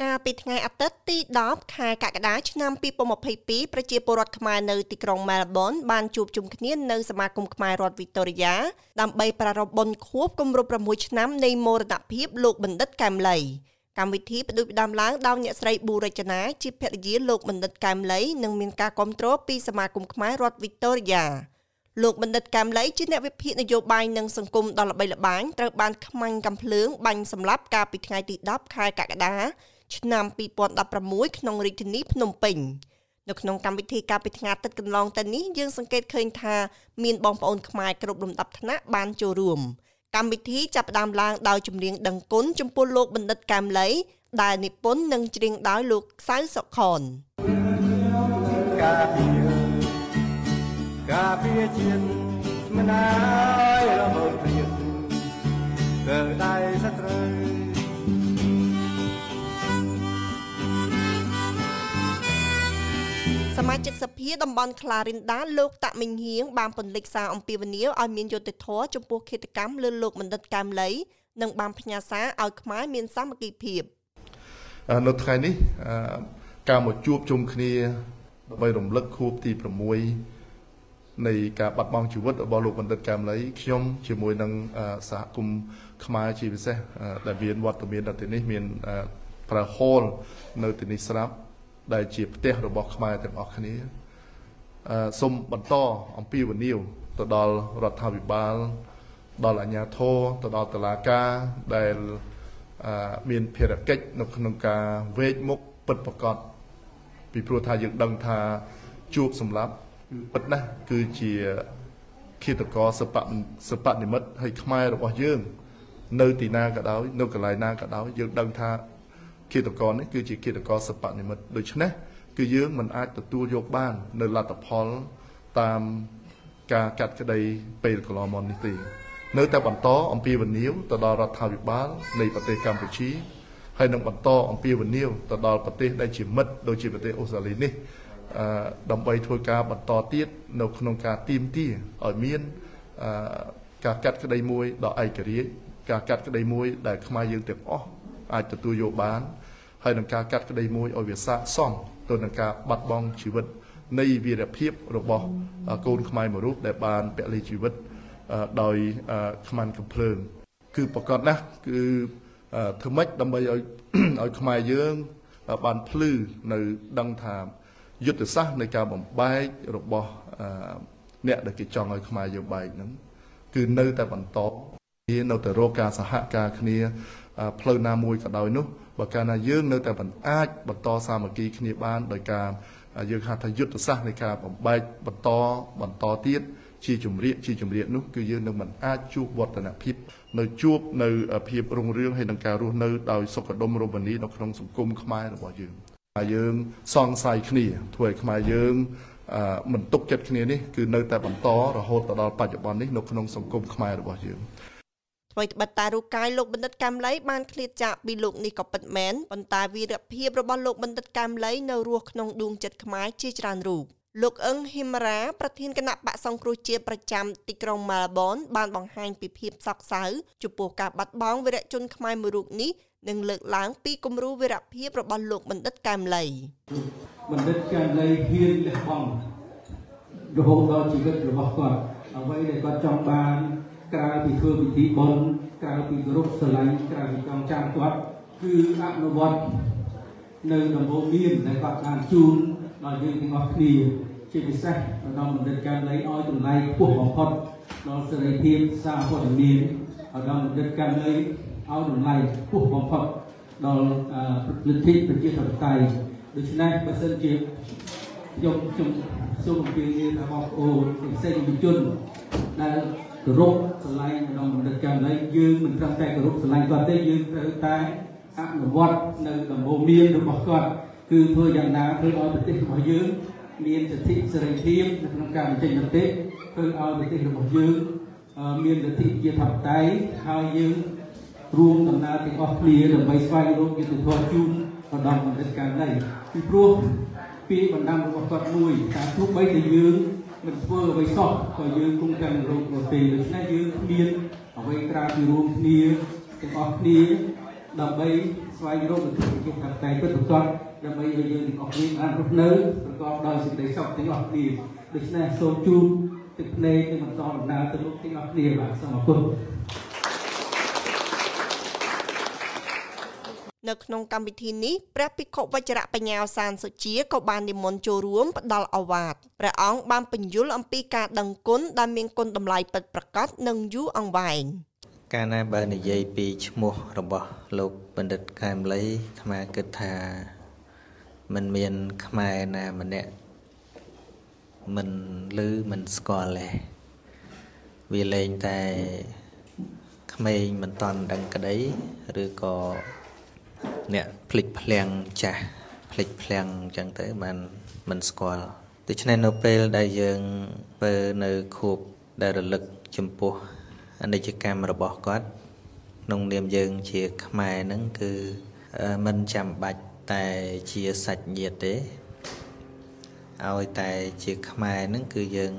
កាលពីថ្ងៃអាទិត្យទី10ខែកក្កដាឆ្នាំ2022ប្រជាពលរដ្ឋខ្មែរនៅទីក្រុងមែលប៊នបានជួបជុំគ្នានៅសមាគមខ្មែររដ្ឋវីតូរីយ៉ាដើម្បីប្រារព្ធបុណ្យខួបគម្រប់6ឆ្នាំនៃមរណភាពលោកបណ្ឌិតកែមលីកម្មវិធីផ្ដួចផ្ដើមឡើងដោយអ្នកស្រីប៊ូរចនាជាភរិយាលោកបណ្ឌិតកែមលីនិងមានការគ្រប់គ្រងពីសមាគមខ្មែររដ្ឋវីតូរីយ៉ាលោកបណ្ឌិតកែមលីជាអ្នកវិភាគនយោបាយនិងសង្គមដ៏ល្បីល្បាញត្រូវបានខ្មាញ់កំភ្លើងបាញ់សម្លាប់កាលពីថ្ងៃទី10ខែកក្កដា ឆ្នាំ2016ក្នុងរាជធានីភ្នំពេញនៅក្នុងកម្មវិធីការពីថ្ងៃទឹកកន្លងទៅនេះយើងសង្កេតឃើញថាមានបងប្អូនខ្មែរគ្រប់លំដាប់ថ្នាក់បានចូលរួមកម្មវិធីចាប់ផ្ដើមឡើងដោយចម្រៀងដឹងគុណចំពោះលោកបណ្ឌិតកែមលីដែលនិពន្ធនិងច្រៀងដោយលោកសៅសុខនការពីការពីជាតិមិនអាយរមើលព្រៀបទៅដៃ មាជិកសភាតំបន់ក្លារិនដាលោកតាក់មិញហៀងបានពន្លិចសារអំពាវនាវឲ្យមានយុត្តិធម៌ចំពោះឃាតកម្មលើលោកបណ្ឌិតកែមលីនិងបានផ្ញើសារឲ្យខ្មែរមានសាមគ្គីភាពនៅថ្ងៃនេះការមកជួបជុំគ្នាដើម្បីរំលឹកខួបទី6នៃការបាត់បង់ជីវិតរបស់លោកបណ្ឌិតកែមលីខ្ញុំជាមួយនឹងសហគមន៍ខ្មែរជាពិសេសដែលមានវត្តមាននៅទីនេះមានប្រើហូលនៅទីនេះស្រាប់ ដែលជាផ្ទះរបស់ខ្មែរទាំងអស់គ្នាអឺសូមបន្តអំពាវនាវទៅដល់រដ្ឋាភិបាលដល់អាជ្ញាធរទៅដល់តុលាការដែលអឺមានភារកិច្ចនៅក្នុងការវេកមុខពិតប្រកបពីព្រោះថាយើងដឹងថាជួបសម្រាប់ពិតណាស់គឺជាឃាតករសពសពនិមិត្តហើយខ្មែររបស់យើង នៅទីណាក៏ដោយ នៅកន្លែងណាក៏ដោយយើងដឹងថា ឃាតករនេះគឺជាឃាតករសពនិមិត្តដូច្នេះគឺយើងមិនអាចទទួលយកបាន នៅលទ្ធផលតាមការកាត់ក្តីពេលកន្លងមកនេះទេនៅតែបន្តអំពាវនាវទៅដល់រដ្ឋាភិបាលនៃប្រទេសកម្ពុជាហើយនឹងបន្តអំពាវនាវទៅដល់ប្រទេសដែលជាមិត្តដូចជាប្រទេសអូស្ត្រាលីនេះអឺដើម្បីធ្វើការបន្តទៀតនៅក្នុងការទីមទាឲ្យមានអឺការកាត់ក្តីមួយដល់ឯករាជ្យការកាត់ក្តីមួយដែលខ្មែរយើងទាំងអស់ អាចទទួលយកបានហើយនឹងការកាត់ក្តីមួយឲ្យវាស័ក្តិសមទៅនឹងការបាត់បង់ជីវិតនៃវីរភាពរបស់កូនខ្មែរមួយរូបដែលបានពលីជីវិតដោយខ្មាន់កំភ្លើងគឺប្រកាសណាស់គឺធ្វើម៉េចដើម្បីឲ្យឲ្យខ្មែរយើងបានភ្លឺនៅដឹងថាយុទ្ធសាស្ត្រនៃការបំបែករបស់អ្នកដែលគេចង់ឲ្យខ្មែរយើងបែកហ្នឹងគឺនៅតែបន្ត នៅតែរកការសហការគ្នាផ្លូវណាមួយក៏ដោយនោះបើកាលណាយើងនៅតែមិនអាចបន្តសាមគ្គីគ្នាបានដោយការយើងហៅថាយុទ្ធសាស្ត្រនៃការបំបែកបន្តបន្តទៀតជាជំរាកជាជំរាកនោះគឺយើងនឹងមិនអាចជួបវឌ្ឍនភាពនៅជួបនៅភាពរុងរឿងហើយនឹងការរស់នៅដោយសុខដុមរមនានៅក្នុងសង្គមខ្មែររបស់យើងហើយយើងសង្ស័យគ្នាធ្វើឲ្យខ្មែរយើងមិនទុកចិត្តគ្នានេះគឺនៅតែបន្តរហូតទៅដល់បច្ចុប្បន្ននេះនៅក្នុងសង្គមខ្មែររបស់យើង ថ្មីត្បិតតែរូបកាយលោកបណ្ឌិតកែមលីបានឃ្លាតចាកពីលោកនេះក៏ពិតមែនប៉ុន្តែវីរភាពរបស់លោកបណ្ឌិតកែមលីនៅរស់ក្នុងដួងចិត្តខ្មែរជាច្រើនរូបលោកអឹងហ៊ីមរ៉ាប្រធានគណៈបកសង្គ្រោះជាតិប្រចាំទីក្រុងម៉ាល់ប៊នបានបង្ហាញពីភាពសោកសៅចំពោះការបាត់បង់វីរជនខ្មែរមួយរូបនេះនិងលើកឡើងពីគំរូវីរភាពរបស់លោកបណ្ឌិតកែមលីបណ្ឌិតកែមលីហ៊ានលះបង់រហូតដល់ជីវិតរបស់គាត់អ្វីដែលគាត់ចង់បាន ក្រៅពីធ្វើពិធីបុណ្យក្រៅពីគោរពស្រឡាញ់ក្រៅពីចង់ចាំគាត់គឺអនុវត្តនៅដំបូងមានដែលគាត់បានជូនដល់យើងទាំងអស់គ្នាជាពិសេសដល់មន្ត្រីការលៃឲ្យតម្លៃខ្ពស់បំផុតដល់សេរីភាពសារព័ត៌មានដល់មន្ត្រីការលៃឲ្យតម្លៃខ្ពស់បំផុតដល់លទ្ធិប្រជាធិបតេយ្យដូច្នេះបើសិនជាខ្ញុំខ្ញុំសូមអំពាវនាវដល់បងប្អូនផ្សេងជនដែល គោរពស្រឡាញ់ម្ដងបណ្ឌិតកែមលីយើងមិនត្រឹមតែគោរពស្រឡាញ់គាត់ទេយើងត្រូវតែអនុវត្តនៅដំបូន្មានរបស់គាត់គឺធ្វើយ៉ាងណាធ្វើឲ្យប្រទេសរបស់យើងមានសិទ្ធិសេរីភាពនៅក្នុងការបញ្ចេញមតិធ្វើឲ្យប្រទេសរបស់យើងមានលទ្ធិជាធិបតេយ្យហើយយើងរួមដំណើរទាំងអស់គ្នាដើម្បីស្វែងរកយុត្តិធម៌ជូនបណ្ដំបណ្ឌិតកាលីពីព្រោះពាក្យបណ្ដាំរបស់គាត់មួយថាទោះបីតែយើង មិនធ្វើអ្វីសោះក៏យើងគង់តែរករទេដូច្នេះយើងគ្មានអ្វីក្រៅពីរួមគ្នាទាំងអស់គ្នាដើម្បីស្វែងរកលទ្ធិជាធិបតេយ្យពិតប្រាកដដើម្បីឲ្យយើងទាំងអស់គ្នាបានរស់នៅប្រកបដោយសេចក្តីសុខទាំងអស់គ្នាដូច្នេះសូមជូនទឹកភ្នែកនិងបន្តដំណើរទៅលោកទាំងអស់គ្នាបាទសូមអរគុណ នៅក្នុងកម្មវិធីនេះព្រះភិក្ខុវជ្រៈបញ្ញាសានសុជាក៏បាននិមន្តចូលរួមផ្ដល់អវាទព្រះអង្គបានបញ្យល់អំពីការដឹងគុណដែលមានគុណតម្លៃពិតប្រាកដនិងយូរអង្វែងកាលណាបើនិយាយពីឈ្មោះរបស់លោកបណ្ឌិតកែមលីអាត្មាគិតថាมันមានខ្មែរណាម្នាក់មិនឮមិនស្គាល់ទេវាលែងតែក្មេងមិនតន់ដឹងក្តីឬក៏ អ្នកភ្លេចភ្លាំងចាស់ភ្លេចភ្លាំងអញ្ចឹងទៅបានមិនស្គាល់ដូច្នេះនៅពេលដែលយើងបើនៅខួបដែលរលឹកចំពោះអនិច្ចកម្មរបស់គាត់ក្នុងនាមយើងជាខ្មែរហ្នឹងគឺមិនចាំបាច់តែជាសាច់ញាតិទេឲ្យតែជាខ្មែរហ្នឹងគឺយើង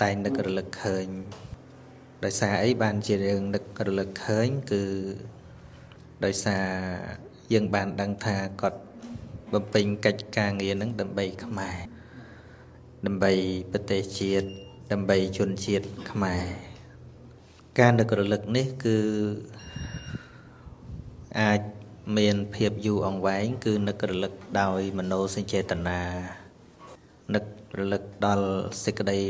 តែនឹករលឹកឃើញដោយសារអីបានជាយើងនឹករលឹកឃើញគឺ ដោយសារយើងបានដឹងថាគាត់បំពេញកិច្ចការងារហ្នឹងដើម្បីខ្មែរដើម្បីប្រទេសជាតិដើម្បីជនជាតិខ្មែរការនឹករលឹកនេះគឺអាចមានភាពយូរអង្វែងគឺនឹករលឹកដោយមโนសញ្ចេតនានឹករលឹកដល់សេចក្តី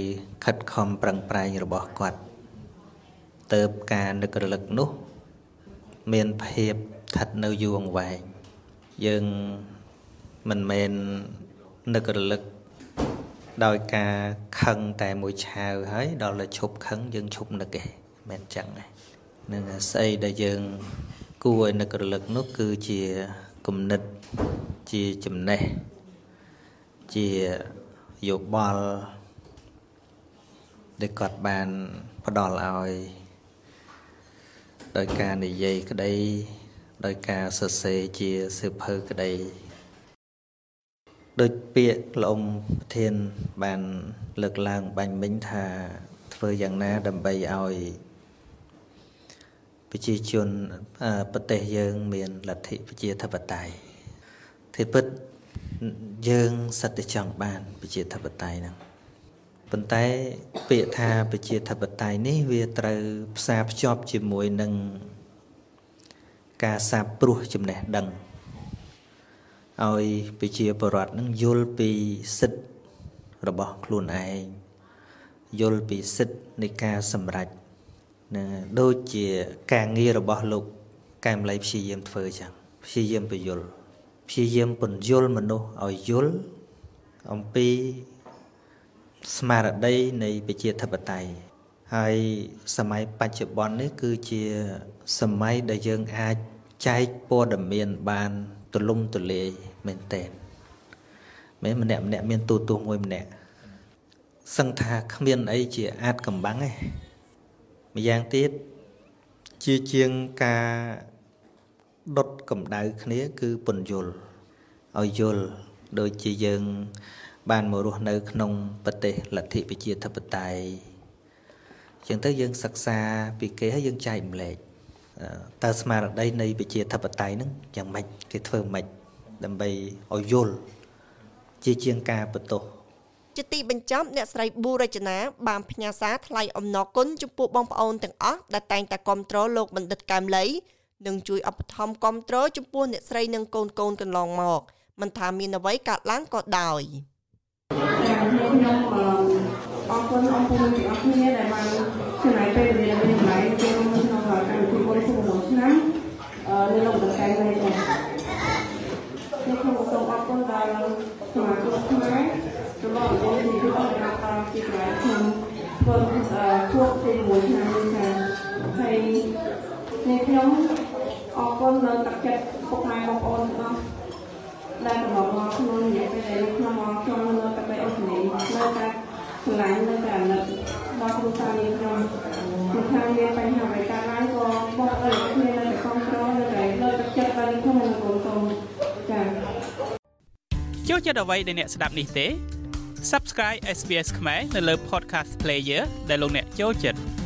ខិតខំប្រឹងប្រែងរបស់គាត់ទៅការនឹករលឹកនោះ មានភាពស្ថិតនៅយូរអង្វែងយើងមិនមែននឹករលឹកដោយការខឹងតែមួយឆាវហើយដល់តែឈប់ខឹងយើងឈប់នឹកឯងមិនចឹងឯងនឹងស្អីដែលយើង គួរឲ្យនឹករលឹកនោះគឺជាគំនិតជាចំណេះជាយោបល់ដែលគាត់បានផ្ដល់ឲ្យ ដោយការនិយាយក្តី ដោយការសរសេរជាសៀវភៅក្តីដោយពាក្យលំប្រធានបានលើកឡើងបាញ់មិញថាធ្វើយ៉ាងណាដើម្បីឲ្យប្រជាជនប្រទេសយើងមានលទ្ធិប្រជាធិបតេយ្យទីពិតយើងសិតតែចង់បានប្រជាធិបតេយ្យហ្នឹង ប៉ុន្តែពាក្យថាប្រជាធិបតេយ្យនេះវាត្រូវផ្សារភ្ជាប់ជាមួយនឹងការសាបព្រោះចំណេះដឹងឲ្យប្រជាពលរដ្ឋនឹងយល់ពីសិទ្ធិរបស់ខ្លួនឯងយល់ពីសិទ្ធិនៃការសម្រេចណាដូចជាការងាររបស់លោកកែមលៃព្យាយាមធ្វើចឹងព្យាយាមបញ្យល់ព្យាយាមពន្យល់មនុស្សឲ្យយល់អំពី ស្មារតីនៃប្រជាធិបតេយ្យហើយសម័យបច្ចុប្បន្ននេះគឺជាសម័យដែលយើងអាចចែកព័ត៌មានបានទូលំទូលាយមែនតើមែនម្នាក់ម្នាក់មានទូទស្សន៍មួយម្នាក់សឹងថាគ្មានអីជាអាចកំបាំងទេម្យ៉ាងទៀតជាជាងការដុតកម្ដៅគ្នាគឺពន្យល់ឲ្យយល់ដូចជាយើង បានមករស់នៅក្នុងប្រទេសលទ្ធិប្រជាធិបតេយ្យចឹងទៅយើងសិក្សាពីគេហើយយើងចែកម្លែកតើស្មារតីនៃប្រជាធិបតេយ្យហ្នឹងយ៉ាងម៉េចគេធ្វើម៉េចដើម្បីឲ្យយល់ជាជាងការបន្ទោសជាទីបញ្ចប់អ្នកស្រីប៊ូរចនាបានផ្ញើសារថ្លែងអំណរគុណចំពោះបងប្អូនទាំងអស់ដែលតែងតែគ្រប់គ្រងលោកបណ្ឌិតកែមលីនិងជួយឧបត្ថម្ភគ្រប់គ្រងចំពោះអ្នកស្រីនិងកូនកូនកន្លងមកមិនថាមានអ្វីកើតឡើងក៏ដោយ ខ្ញុំអរគុណអរគុណទាំងអស់គ្នាដែលបានចំណាយពេលវេលាមានតម្លៃចូលក្នុងកម្មវិធីបុណ្យសុខឆ្នាំនៅលោកបណ្ឌិតកែមលីចា៎ខ្ញុំសូមអរគុណដល់សមាជិកខ្មែររបស់យើងនេះគឺអរគុណដល់ពីក្រៅខ្ញុំធ្វើខួបទី1ឆ្នាំនេះចាហើយនេះខ្ញុំអរគុណដល់ទឹកចិត្តពុកម៉ែបងប្អូនទាំងអស់ ដែលកន្លងមកក្នុងរយៈពេលដែលខ្ញុំមកខ្ញុំនៅតែអូស្ត្រាលីនៅតែឆ្លាញ់នៅតែអាណិតដដល់គ្រួសារនាងខ្ញុំមិនថាមានបញ្ហាអ្វីកើតឡើងក៏បងប្អូនគ្នានៅតែគ្រប់គ្រងនៅតែលើកទឹកចិត្តដល់ខ្ញុំនិងកូនកូនចា៎ចូលចិត្តអ្វីដែលអ្នកស្ដាប់នេះទេ Subscribe SBS ខ្មែរនៅលើ Podcast Player ដែលលោកអ្នកចូលចិត្ត